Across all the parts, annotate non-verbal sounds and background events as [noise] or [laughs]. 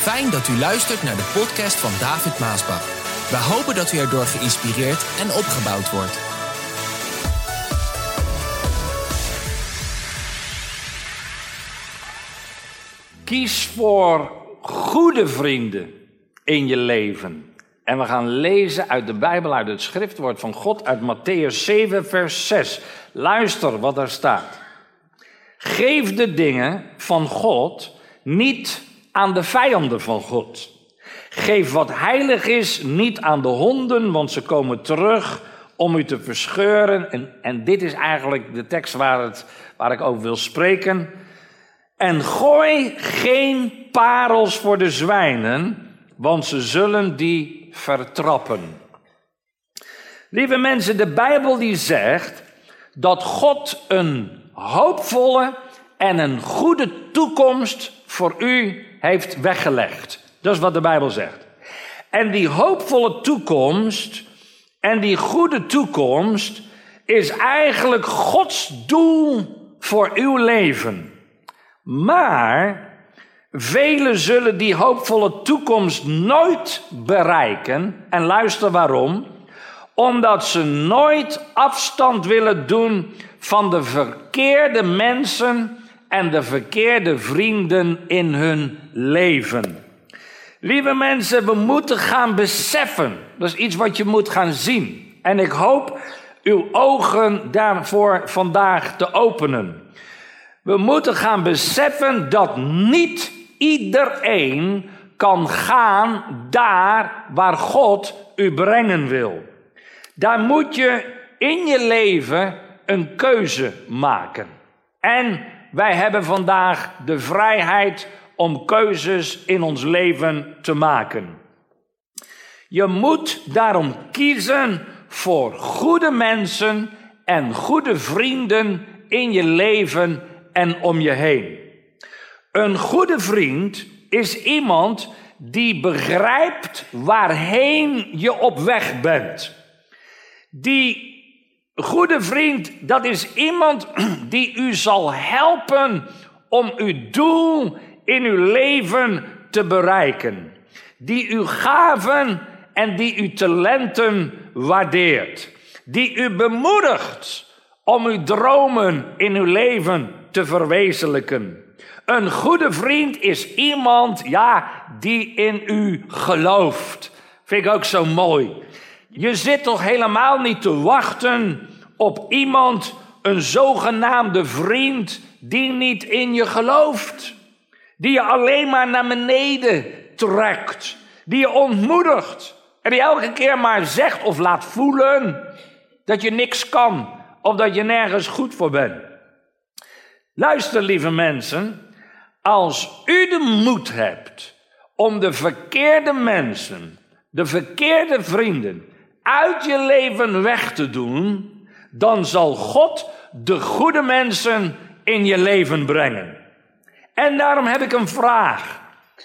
Fijn dat u luistert naar de podcast van David Maasbach. We hopen dat u erdoor geïnspireerd en opgebouwd wordt. Kies voor goede vrienden in je leven. En we gaan lezen uit de Bijbel, uit het schriftwoord van God, uit Matthäus 7, vers 6. Luister wat er staat. Geef de dingen van God niet aan de vijanden van God. Geef wat heilig is niet aan de honden, want ze komen terug om u te verscheuren. En, en dit is eigenlijk de tekst waar, het, waar ik over wil spreken. En gooi geen parels voor de zwijnen, want ze zullen die vertrappen. Lieve mensen, de Bijbel die zegt dat God een hoopvolle en een goede toekomst voor u heeft weggelegd. Dat is wat de Bijbel zegt. En die hoopvolle toekomst en die goede toekomst is eigenlijk Gods doel voor uw leven. Maar velen zullen die hoopvolle toekomst nooit bereiken. En luister waarom. Omdat ze nooit afstand willen doen van de verkeerde mensen en de verkeerde vrienden in hun leven. Lieve mensen, we moeten gaan beseffen. Dat is iets wat je moet gaan zien. En ik hoop uw ogen daarvoor vandaag te openen. We moeten gaan beseffen dat niet iedereen kan gaan daar waar God u brengen wil. Daar moet je in je leven een keuze maken. En wij hebben vandaag de vrijheid om keuzes in ons leven te maken. Je moet daarom kiezen voor goede mensen en goede vrienden in je leven en om je heen. Een goede vriend is iemand die begrijpt waarheen je op weg bent. Die goede vriend, dat is iemand [clears throat] die u zal helpen om uw doel in uw leven te bereiken. Die uw gaven en die uw talenten waardeert. Die u bemoedigt om uw dromen in uw leven te verwezenlijken. Een goede vriend is iemand, ja, die in u gelooft. Vind ik ook zo mooi. Je zit toch helemaal niet te wachten op iemand, een zogenaamde vriend, die niet in je gelooft. Die je alleen maar naar beneden trekt. Die je ontmoedigt. En die elke keer maar zegt of laat voelen dat je niks kan. Of dat je nergens goed voor bent. Luister, lieve mensen. Als u de moed hebt om de verkeerde mensen, de verkeerde vrienden uit je leven weg te doen, dan zal God de goede mensen in je leven brengen. En daarom heb ik een vraag.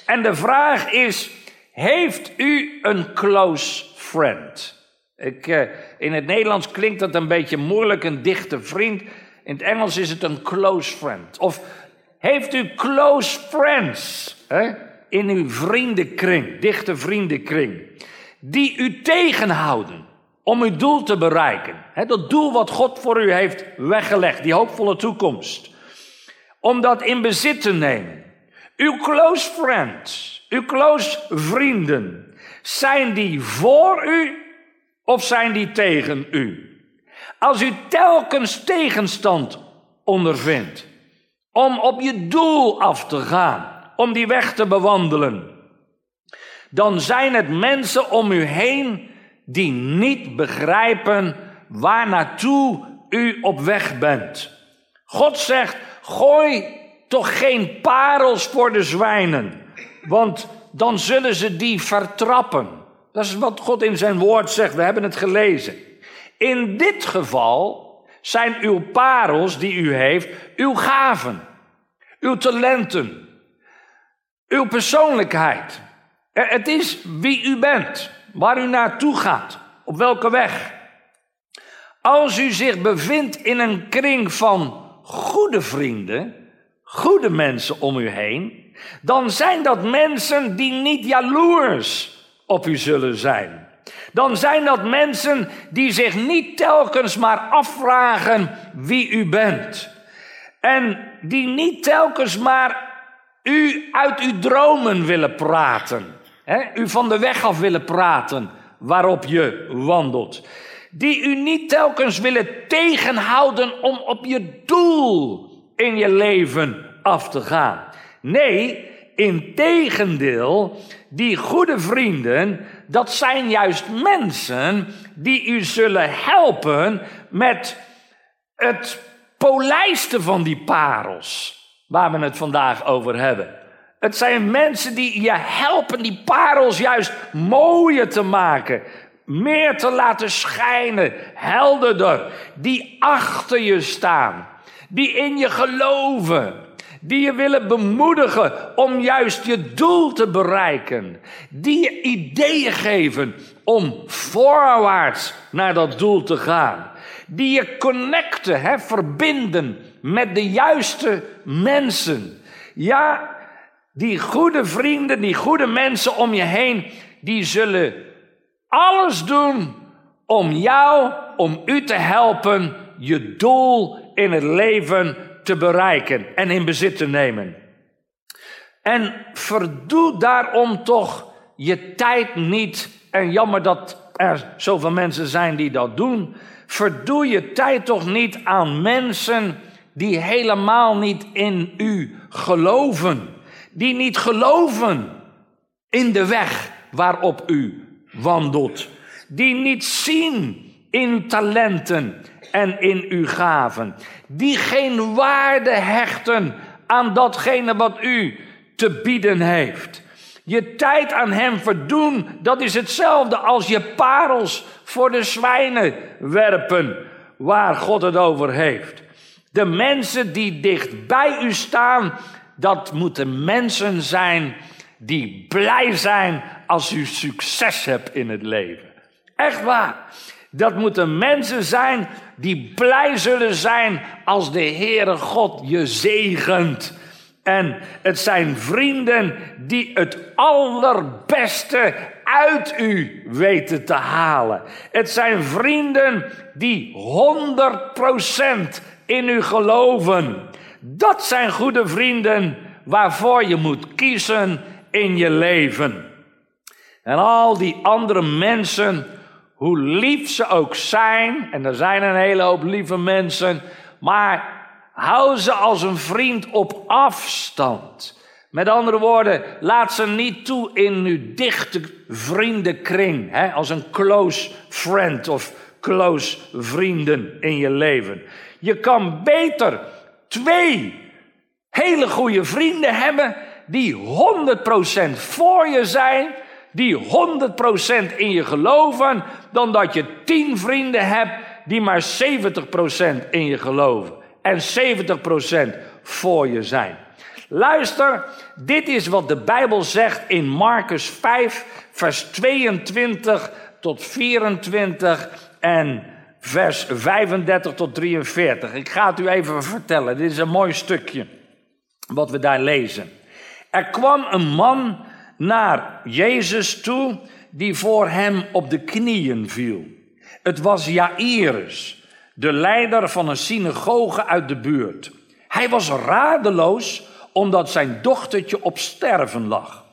En de vraag is: Heeft u een close friend? Ik, uh, in het Nederlands klinkt dat een beetje moeilijk, een dichte vriend. In het Engels is het een close friend. Of heeft u close friends hè? in uw vriendenkring, dichte vriendenkring, die u tegenhouden om uw doel te bereiken? Hè? Dat doel wat God voor u heeft weggelegd, die hoopvolle toekomst. Om dat in bezit te nemen. Uw close friends, uw close vrienden, zijn die voor u of zijn die tegen u? Als u telkens tegenstand ondervindt om op je doel af te gaan, om die weg te bewandelen, dan zijn het mensen om u heen die niet begrijpen waar naartoe u op weg bent. God zegt: gooi toch geen parels voor de zwijnen, want dan zullen ze die vertrappen. Dat is wat God in zijn woord zegt. We hebben het gelezen. In dit geval zijn uw parels die u heeft, uw gaven, uw talenten, uw persoonlijkheid. Het is wie u bent, waar u naartoe gaat, op welke weg. Als u zich bevindt in een kring van goede vrienden, goede mensen om u heen, dan zijn dat mensen die niet jaloers op u zullen zijn. Dan zijn dat mensen die zich niet telkens maar afvragen wie u bent. En die niet telkens maar u uit uw dromen willen praten. U van de weg af willen praten waarop je wandelt. Die u niet telkens willen tegenhouden om op je doel in je leven af te gaan. Nee, in tegendeel, die goede vrienden, dat zijn juist mensen die u zullen helpen met het polijsten van die parels, waar we het vandaag over hebben. Het zijn mensen die je helpen die parels juist mooier te maken, meer te laten schijnen, helderder, die achter je staan, die in je geloven, die je willen bemoedigen om juist je doel te bereiken, die je ideeën geven om voorwaarts naar dat doel te gaan, die je connecten, hè, verbinden met de juiste mensen. Ja, die goede vrienden, die goede mensen om je heen, die zullen alles doen om jou, om u te helpen, je doel in het leven te bereiken en in bezit te nemen. En verdoe daarom toch je tijd niet, en jammer dat er zoveel mensen zijn die dat doen, verdoe je tijd toch niet aan mensen die helemaal niet in u geloven die niet geloven in de weg waarop u wandelt, die niet zien in talenten en in uw gaven, die geen waarde hechten aan datgene wat u te bieden heeft. Je tijd aan hem verdoen, dat is hetzelfde als je parels voor de zwijnen werpen, waar God het over heeft. De mensen die dicht bij u staan, dat moeten mensen zijn die blij zijn als u succes hebt in het leven. Echt waar. Dat moeten mensen zijn die blij zullen zijn als de Heere God je zegent. En het zijn vrienden die het allerbeste uit u weten te halen. Het zijn vrienden die 100% in u geloven. Dat zijn goede vrienden waarvoor je moet kiezen in je leven. En al die andere mensen, hoe lief ze ook zijn, en er zijn een hele hoop lieve mensen, maar hou ze als een vriend op afstand. Met andere woorden, laat ze niet toe in uw dichte vriendenkring, hè, als een close friend of close vrienden in je leven. Je kan beter twee hele goede vrienden hebben die 100% voor je zijn, die 100% in je geloven, dan dat je tien vrienden hebt die maar 70% in je geloven en 70% voor je zijn. Luister, dit is wat de Bijbel zegt in Marcus 5, vers 22 tot 24 en vers 35 tot 43. Ik ga het u even vertellen. Dit is een mooi stukje wat we daar lezen. Er kwam een man naar Jezus toe die voor hem op de knieën viel. Het was Jairus, de leider van een synagoge uit de buurt. Hij was radeloos omdat zijn dochtertje op sterven lag.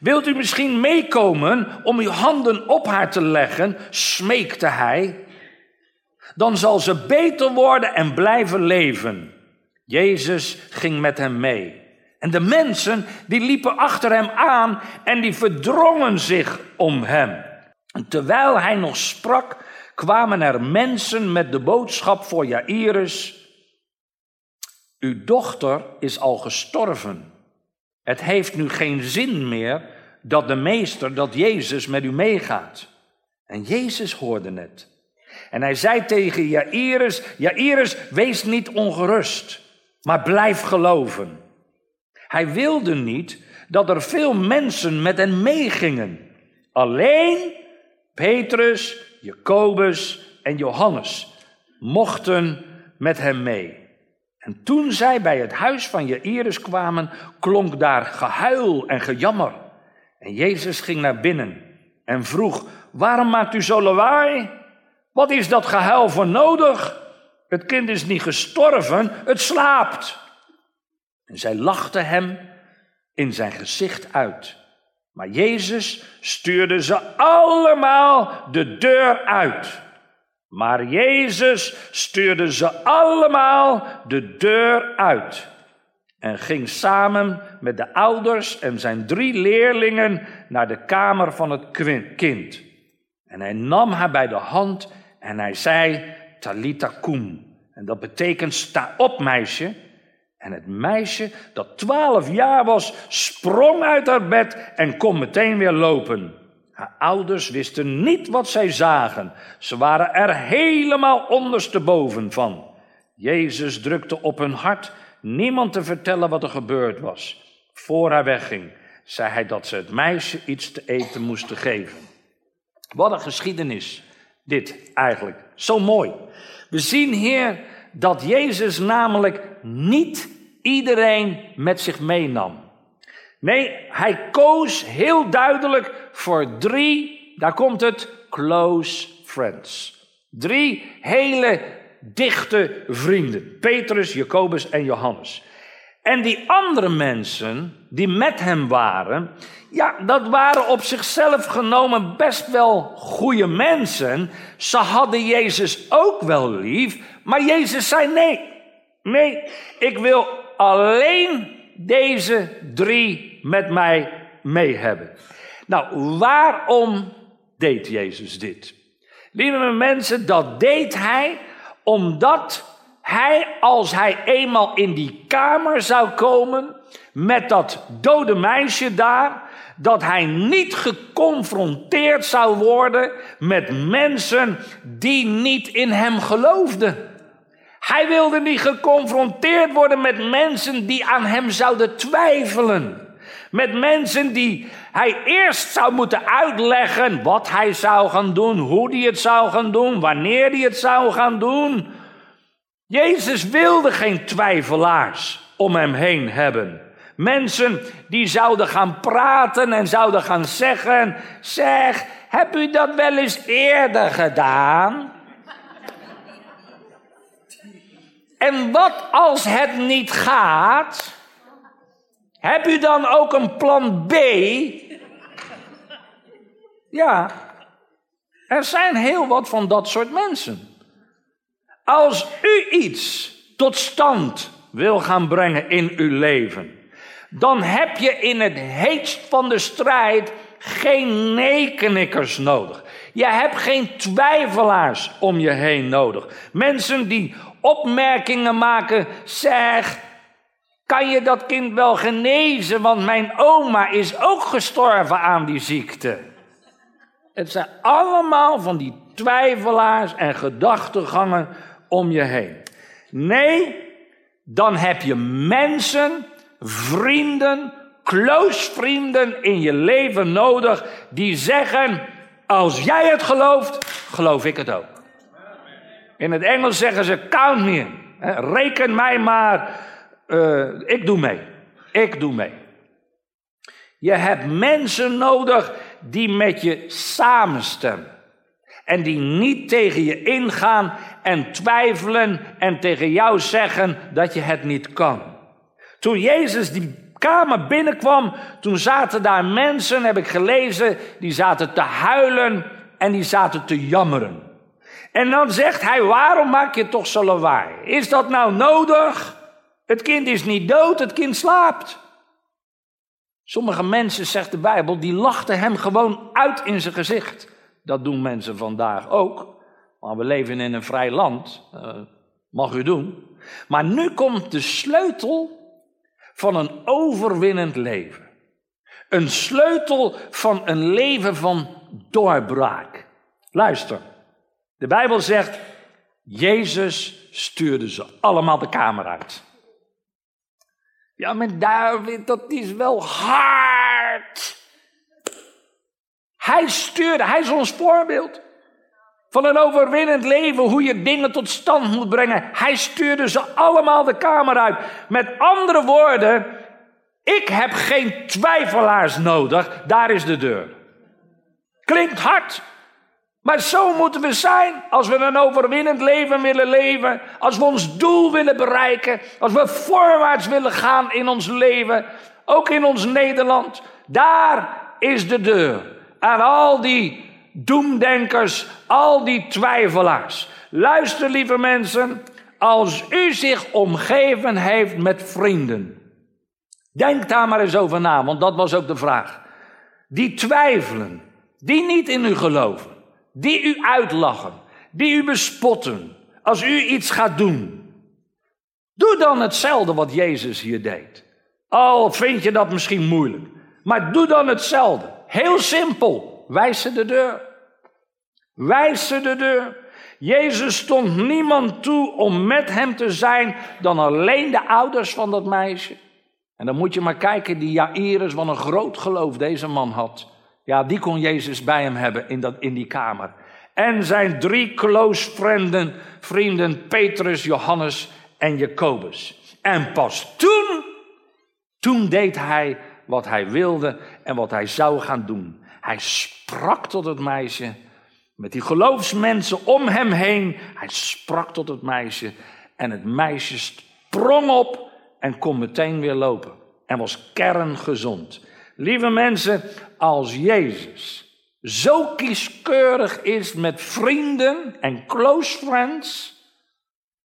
Wilt u misschien meekomen om uw handen op haar te leggen? smeekte hij dan zal ze beter worden en blijven leven. Jezus ging met hem mee. En de mensen die liepen achter hem aan en die verdrongen zich om hem. Terwijl hij nog sprak, kwamen er mensen met de boodschap voor Jairus. Uw dochter is al gestorven. Het heeft nu geen zin meer dat de meester, dat Jezus met u meegaat. En Jezus hoorde het. En hij zei tegen Jairus, Jairus, wees niet ongerust, maar blijf geloven. Hij wilde niet dat er veel mensen met hem meegingen. Alleen Petrus, Jacobus en Johannes mochten met hem mee. En toen zij bij het huis van Jairus kwamen, klonk daar gehuil en gejammer. En Jezus ging naar binnen en vroeg: Waarom maakt u zo lawaai? Wat is dat gehuil voor nodig? Het kind is niet gestorven, het slaapt. En zij lachten hem in zijn gezicht uit. Maar Jezus stuurde ze allemaal de deur uit. Maar Jezus stuurde ze allemaal de deur uit. En ging samen met de ouders en zijn drie leerlingen naar de kamer van het kind. En hij nam haar bij de hand en hij zei, Talita kum. En dat betekent, sta op meisje. En het meisje, dat twaalf jaar was, sprong uit haar bed en kon meteen weer lopen. Haar ouders wisten niet wat zij zagen. Ze waren er helemaal ondersteboven van. Jezus drukte op hun hart niemand te vertellen wat er gebeurd was. Voor hij wegging, zei hij dat ze het meisje iets te eten moesten geven. Wat een geschiedenis, dit eigenlijk. Zo mooi. We zien hier dat Jezus namelijk niet iedereen met zich meenam. Nee, hij koos heel duidelijk voor drie, daar komt het, close friends. Drie hele dichte vrienden. Petrus, Jacobus en Johannes. En die andere mensen die met hem waren, ja, dat waren op zichzelf genomen best wel goede mensen. Ze hadden Jezus ook wel lief, maar Jezus zei nee. Nee, ik wil alleen deze drie met mij mee hebben. Nou, waarom deed Jezus dit? Lieve mensen, dat deed hij omdat hij, als hij eenmaal in die kamer zou komen met dat dode meisje daar, dat hij niet geconfronteerd zou worden met mensen die niet in hem geloofden. Hij wilde niet geconfronteerd worden met mensen die aan hem zouden twijfelen. Met mensen die hij eerst zou moeten uitleggen wat hij zou gaan doen, hoe hij het zou gaan doen, wanneer hij het zou gaan doen. Jezus wilde geen twijfelaars om hem heen hebben. Mensen die zouden gaan praten en zouden gaan zeggen: Zeg, heb u dat wel eens eerder gedaan? En wat als het niet gaat? Heb u dan ook een plan B? Ja, er zijn heel wat van dat soort mensen. Als u iets tot stand wil gaan brengen in uw leven, dan heb je in het heetst van de strijd geen neekenikkers nodig. Je hebt geen twijfelaars om je heen nodig. Mensen die opmerkingen maken, zeg, kan je dat kind wel genezen, want mijn oma is ook gestorven aan die ziekte. Het zijn allemaal van die twijfelaars en gedachtegangen om je heen. Nee, dan heb je mensen, vrienden, close vrienden in je leven nodig die zeggen: Als jij het gelooft, geloof ik het ook. In het Engels zeggen ze: Count me in. Reken mij maar. Uh, ik doe mee. Ik doe mee. Je hebt mensen nodig die met je samenstemmen. En die niet tegen je ingaan en twijfelen en tegen jou zeggen dat je het niet kan. Toen Jezus die kamer binnenkwam, toen zaten daar mensen, heb ik gelezen, die zaten te huilen en die zaten te jammeren. En dan zegt hij, waarom maak je toch zo lawaai? Is dat nou nodig? Het kind is niet dood, het kind slaapt. Sommige mensen, zegt de Bijbel, die lachten hem gewoon uit in zijn gezicht. Dat doen mensen vandaag ook. Maar we leven in een vrij land. Uh, mag u doen. Maar nu komt de sleutel van een overwinnend leven. Een sleutel van een leven van doorbraak. Luister. De Bijbel zegt, Jezus stuurde ze allemaal de kamer uit. Ja, maar David, dat is wel hard. Hij stuurde, hij is ons voorbeeld. Van een overwinnend leven, hoe je dingen tot stand moet brengen. Hij stuurde ze allemaal de kamer uit. Met andere woorden, ik heb geen twijfelaars nodig, daar is de deur. Klinkt hard, maar zo moeten we zijn als we een overwinnend leven willen leven, als we ons doel willen bereiken, als we voorwaarts willen gaan in ons leven, ook in ons Nederland. Daar is de deur. Aan al die doemdenkers, al die twijfelaars. Luister, lieve mensen, als u zich omgeven heeft met vrienden. Denk daar maar eens over na, want dat was ook de vraag. Die twijfelen, die niet in u geloven, die u uitlachen, die u bespotten als u iets gaat doen. Doe dan hetzelfde wat Jezus hier deed. Al vind je dat misschien moeilijk, maar doe dan hetzelfde. Heel simpel. Wijs ze de deur. Wijs ze de deur. Jezus stond niemand toe om met hem te zijn dan alleen de ouders van dat meisje. En dan moet je maar kijken, die Jairus, wat een groot geloof deze man had. Ja, die kon Jezus bij hem hebben in, dat, in die kamer. En zijn drie close vrienden, vrienden Petrus, Johannes en Jacobus. En pas toen, toen deed hij wat hij wilde en wat hij zou gaan doen. Hij sprak tot het meisje, met die geloofsmensen om hem heen. Hij sprak tot het meisje en het meisje sprong op en kon meteen weer lopen. En was kerngezond. Lieve mensen, als Jezus zo kieskeurig is met vrienden en close friends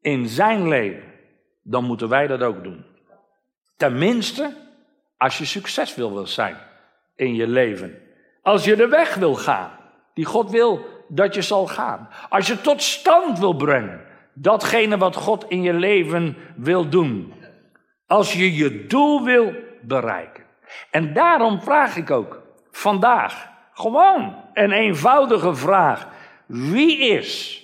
in zijn leven, dan moeten wij dat ook doen. Tenminste, als je succesvol wil zijn in je leven. Als je de weg wil gaan, die God wil dat je zal gaan. Als je tot stand wil brengen, datgene wat God in je leven wil doen. Als je je doel wil bereiken. En daarom vraag ik ook vandaag gewoon een eenvoudige vraag. Wie is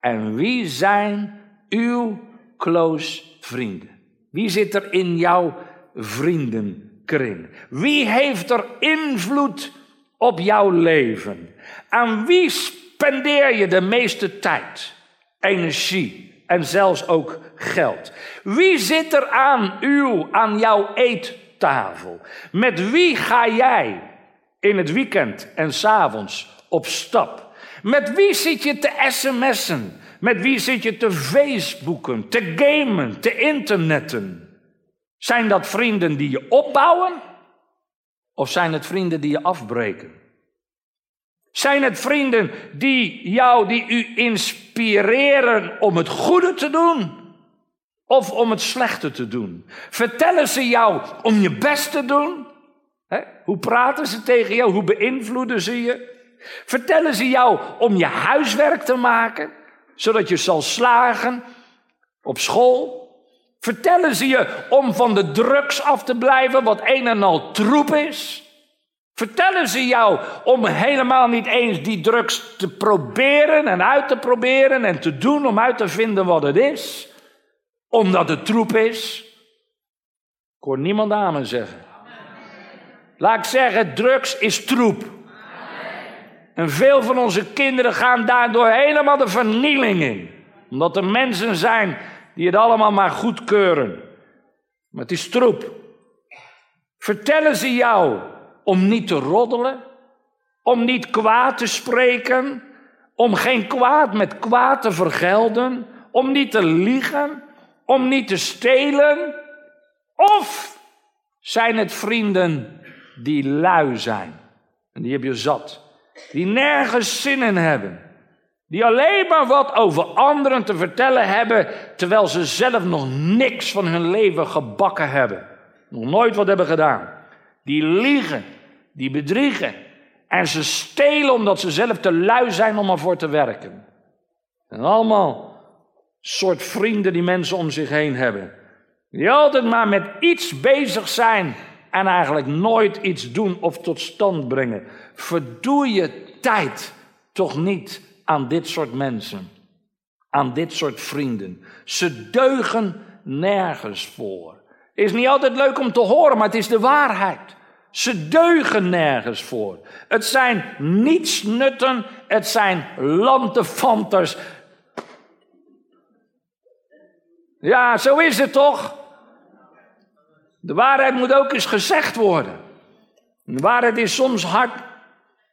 en wie zijn uw close vrienden? Wie zit er in jouw vriendenkring? Wie heeft er invloed op jouw leven? Aan wie spendeer je de meeste tijd, energie en zelfs ook geld? Wie zit er aan uw, aan jouw eettafel? Met wie ga jij in het weekend en s'avonds op stap? Met wie zit je te sms'en? Met wie zit je te facebooken, te gamen, te internetten? Zijn dat vrienden die je opbouwen? Of zijn het vrienden die je afbreken? Zijn het vrienden die jou, die u inspireren om het goede te doen? Of om het slechte te doen? Vertellen ze jou om je best te doen? Hoe praten ze tegen jou? Hoe beïnvloeden ze je? Vertellen ze jou om je huiswerk te maken, zodat je zal slagen op school? Vertellen ze je om van de drugs af te blijven, wat een en al troep is? Vertellen ze jou om helemaal niet eens die drugs te proberen en uit te proberen en te doen om uit te vinden wat het is? Omdat het troep is? Ik hoor niemand amen zeggen. Laat ik zeggen, drugs is troep. En veel van onze kinderen gaan daardoor helemaal de vernieling in. Omdat er mensen zijn die het allemaal maar goedkeuren. Maar het is troep. Vertellen ze jou om niet te roddelen, om niet kwaad te spreken, om geen kwaad met kwaad te vergelden, om niet te liegen, om niet te stelen? Of zijn het vrienden die lui zijn? En die heb je zat. Die nergens zin in hebben. Die alleen maar wat over anderen te vertellen hebben, terwijl ze zelf nog niks van hun leven gebakken hebben. Nog nooit wat hebben gedaan. Die liegen, die bedriegen. En ze stelen omdat ze zelf te lui zijn om ervoor te werken. En allemaal soort vrienden die mensen om zich heen hebben. Die altijd maar met iets bezig zijn en eigenlijk nooit iets doen of tot stand brengen. Verdoe je tijd toch niet aan dit soort mensen, aan dit soort vrienden. Ze deugen nergens voor. Is niet altijd leuk om te horen, maar het is de waarheid. Ze deugen nergens voor. Het zijn nietsnutten, het zijn lantefanters. Ja, zo is het toch? De waarheid moet ook eens gezegd worden. De waarheid is soms hard,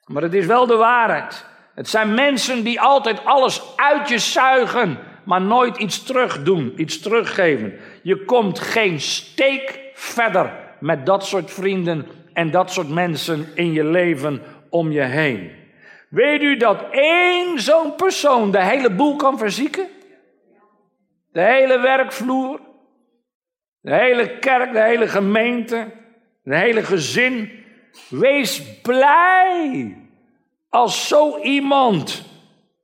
maar het is wel de waarheid. Het zijn mensen die altijd alles uit je zuigen, maar nooit iets terugdoen, iets teruggeven. Je komt geen steek verder met dat soort vrienden en dat soort mensen in je leven om je heen. Weet u dat één zo'n persoon de hele boel kan verzieken? De hele werkvloer, de hele kerk, de hele gemeente, de hele gezin. Wees blij als zo iemand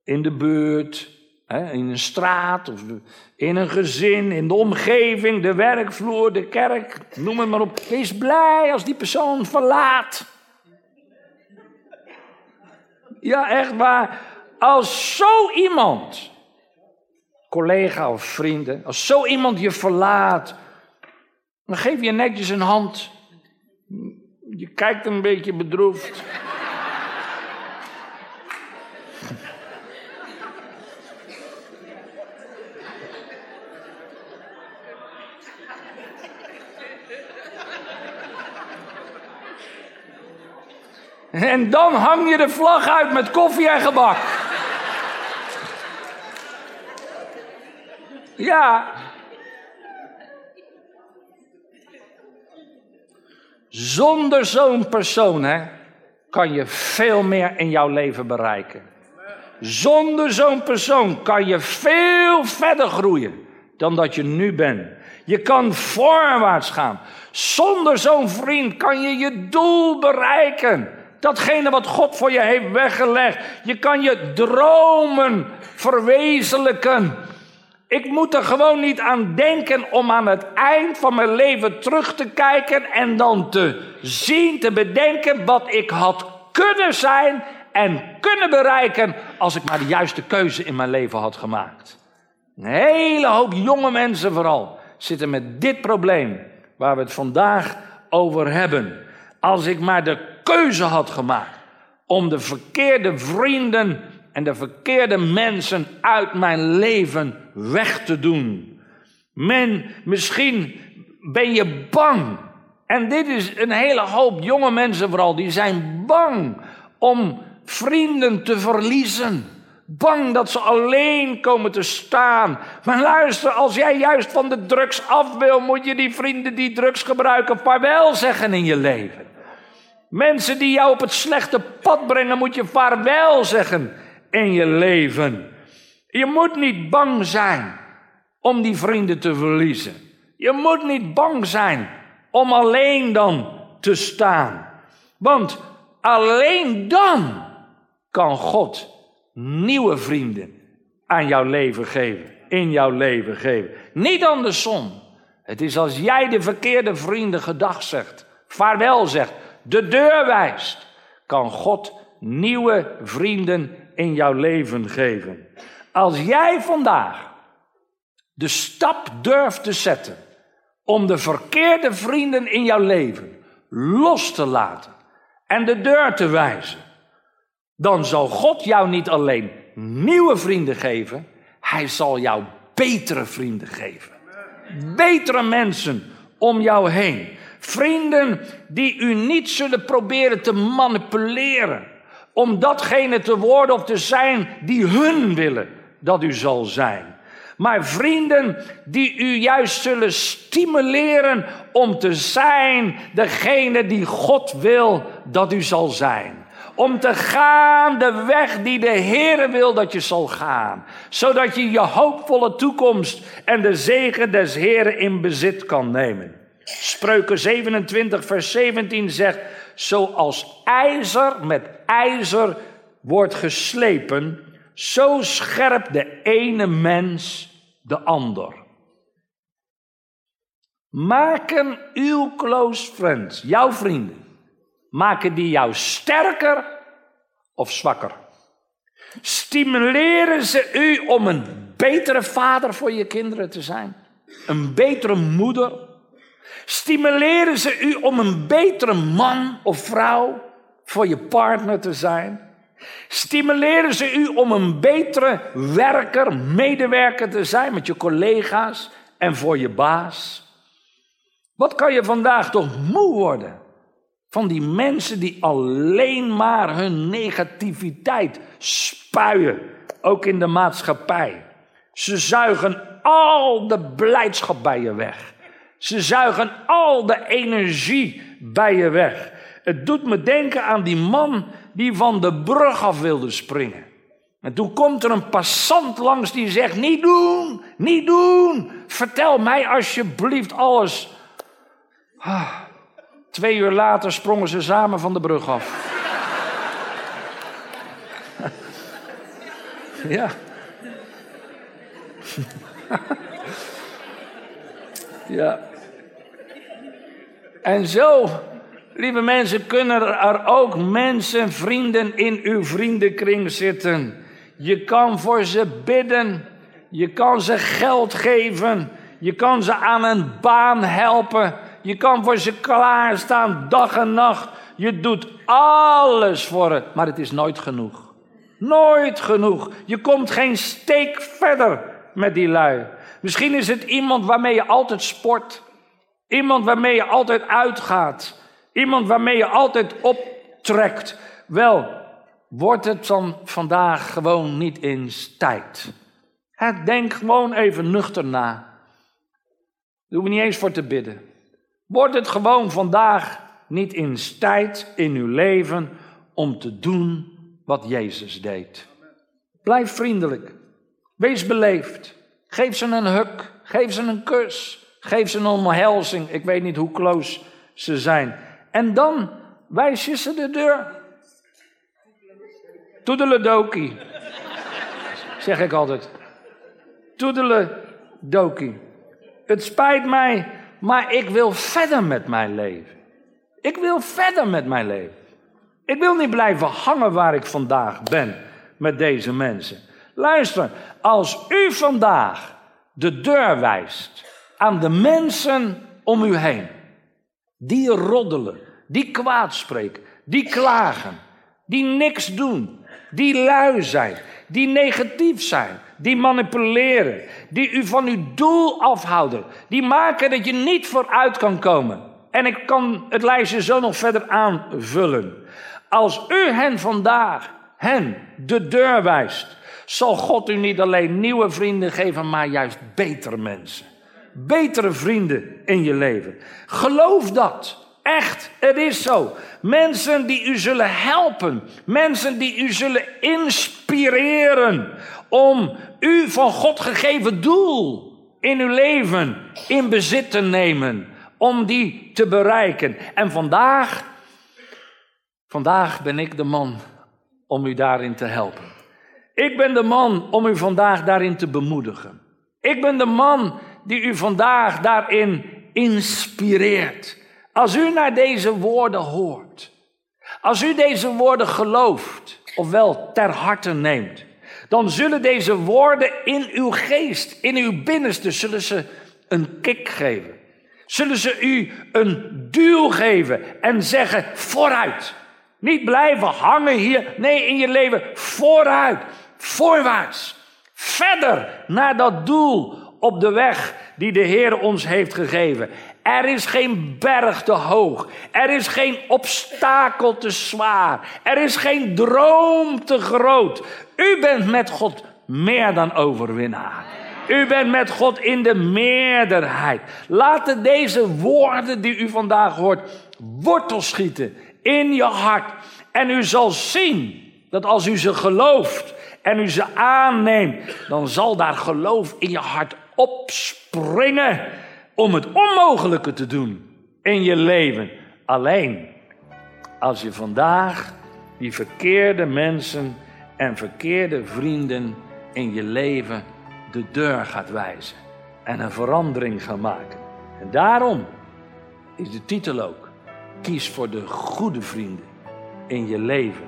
in de buurt, in een straat of in een gezin, in de omgeving, de werkvloer, de kerk, noem het maar op. Wees blij als die persoon verlaat. Ja, echt waar. Als zo iemand, collega of vrienden, als zo iemand je verlaat, dan geef je netjes een hand. Je kijkt een beetje bedroefd. En dan hang je de vlag uit met koffie en gebak. Ja. Zonder zo'n persoon hè, kan je veel meer in jouw leven bereiken. Zonder zo'n persoon kan je veel verder groeien dan dat je nu bent. Je kan voorwaarts gaan. Zonder zo'n vriend kan je je doel bereiken. Datgene wat God voor je heeft weggelegd. Je kan je dromen verwezenlijken. Ik moet er gewoon niet aan denken om aan het eind van mijn leven terug te kijken en dan te zien, te bedenken wat ik had kunnen zijn en kunnen bereiken als ik maar de juiste keuze in mijn leven had gemaakt. Een hele hoop jonge mensen vooral zitten met dit probleem waar we het vandaag over hebben. Als ik maar de keuze had gemaakt om de verkeerde vrienden en de verkeerde mensen uit mijn leven weg te doen. Men, misschien ben je bang. En dit is een hele hoop jonge mensen vooral, die zijn bang om vrienden te verliezen. Bang dat ze alleen komen te staan. Maar luister, als jij juist van de drugs af wil, moet je die vrienden die drugs gebruiken vaarwel zeggen in je leven. Mensen die jou op het slechte pad brengen, moet je vaarwel zeggen in je leven. Je moet niet bang zijn om die vrienden te verliezen. Je moet niet bang zijn om alleen dan te staan. Want alleen dan kan God nieuwe vrienden aan jouw leven geven, in jouw leven geven. Niet andersom. Het is als jij de verkeerde vrienden gedag zegt, vaarwel zegt, de deur wijst, kan God nieuwe vrienden in jouw leven geven. Als jij vandaag de stap durft te zetten om de verkeerde vrienden in jouw leven los te laten en de deur te wijzen, dan zal God jou niet alleen nieuwe vrienden geven, hij zal jou betere vrienden geven. Betere mensen om jou heen. Vrienden die u niet zullen proberen te manipuleren. Om datgene te worden of te zijn die hun willen dat u zal zijn. Maar vrienden die u juist zullen stimuleren om te zijn degene die God wil dat u zal zijn om te gaan de weg die de Heere wil dat je zal gaan. Zodat je je hoopvolle toekomst en de zegen des Heeren in bezit kan nemen. Spreuken 27, vers 17 zegt, zoals ijzer met ijzer wordt geslepen, zo scherp de ene mens de ander. Maken uw close friends, jouw vrienden, maken die jou sterker of zwakker? Stimuleren ze u om een betere vader voor je kinderen te zijn? Een betere moeder? Stimuleren ze u om een betere man of vrouw voor je partner te zijn? Stimuleren ze u om een betere werker, medewerker te zijn met je collega's en voor je baas? Wat kan je vandaag toch moe worden van die mensen die alleen maar hun negativiteit spuien, ook in de maatschappij? Ze zuigen al de blijdschap bij je weg. Ze zuigen al de energie bij je weg. Het doet me denken aan die man die van de brug af wilde springen. En toen komt er een passant langs die zegt: Niet doen, niet doen. Vertel mij alsjeblieft alles. Ah, twee uur later sprongen ze samen van de brug af. [laughs] ja. [laughs] ja. En zo, lieve mensen, kunnen er ook mensen, vrienden in uw vriendenkring zitten. Je kan voor ze bidden. Je kan ze geld geven. Je kan ze aan een baan helpen. Je kan voor ze klaarstaan dag en nacht. Je doet alles voor het, maar het is nooit genoeg. Nooit genoeg. Je komt geen steek verder met die lui. Misschien is het iemand waarmee je altijd sport. Iemand waarmee je altijd uitgaat. Iemand waarmee je altijd optrekt. Wel, wordt het dan vandaag gewoon niet eens tijd? Denk gewoon even nuchter na. Hoeven we niet eens voor te bidden. Wordt het gewoon vandaag niet eens tijd in uw leven om te doen wat Jezus deed? Blijf vriendelijk. Wees beleefd. Geef ze een huk. Geef ze een kus. Geef ze een omhelzing. Ik weet niet hoe close ze zijn. En dan wijs je ze de deur. Toedeledoki. Zeg ik altijd. Toedeledoki. Het spijt mij, maar ik wil verder met mijn leven. Ik wil verder met mijn leven. Ik wil niet blijven hangen waar ik vandaag ben met deze mensen. Luister, als u vandaag de deur wijst aan de mensen om u heen, die roddelen, die kwaad spreken, die klagen, die niks doen, die lui zijn, die negatief zijn, die manipuleren, die u van uw doel afhouden, die maken dat je niet vooruit kan komen. En ik kan het lijstje zo nog verder aanvullen. Als u hen vandaag, hen, de deur wijst, zal God u niet alleen nieuwe vrienden geven, maar juist betere mensen. Betere vrienden in je leven. Geloof dat. Echt, het is zo. Mensen die u zullen helpen. Mensen die u zullen inspireren om u van God gegeven doel in uw leven in bezit te nemen. Om die te bereiken. En vandaag, vandaag ben ik de man om u daarin te helpen. Ik ben de man om u vandaag daarin te bemoedigen. Ik ben de man die u vandaag daarin inspireert. Als u naar deze woorden hoort, als u deze woorden gelooft, ofwel ter harte neemt, dan zullen deze woorden in uw geest, in uw binnenste, zullen ze een kick geven. Zullen ze u een duw geven en zeggen vooruit. Niet blijven hangen hier, nee, in je leven vooruit, voorwaarts. Verder naar dat doel op de weg die de Heer ons heeft gegeven. Er is geen berg te hoog. Er is geen obstakel te zwaar. Er is geen droom te groot. U bent met God meer dan overwinnaar. U bent met God in de meerderheid. Laten deze woorden die u vandaag hoort wortel schieten in je hart. En u zal zien dat als u ze gelooft en u ze aanneemt, dan zal daar geloof in je hart opspringen om het onmogelijke te doen in je leven. Alleen als je vandaag die verkeerde mensen en verkeerde vrienden in je leven de deur gaat wijzen en een verandering gaat maken. En daarom is de titel ook: kies voor de goede vrienden in je leven.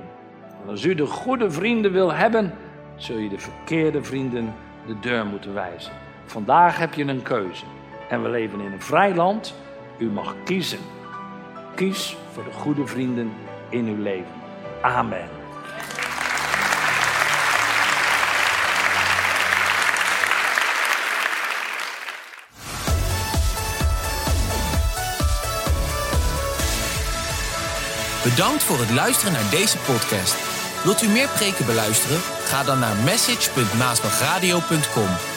Want als u de goede vrienden wil hebben, zul je de verkeerde vrienden de deur moeten wijzen. Vandaag heb je een keuze. En we leven in een vrij land. u mag kiezen. Kies voor de goede vrienden in uw leven. Amen. Bedankt voor het luisteren naar deze podcast. Wilt u meer preken beluisteren? Ga dan naar message.maasbachradio.com.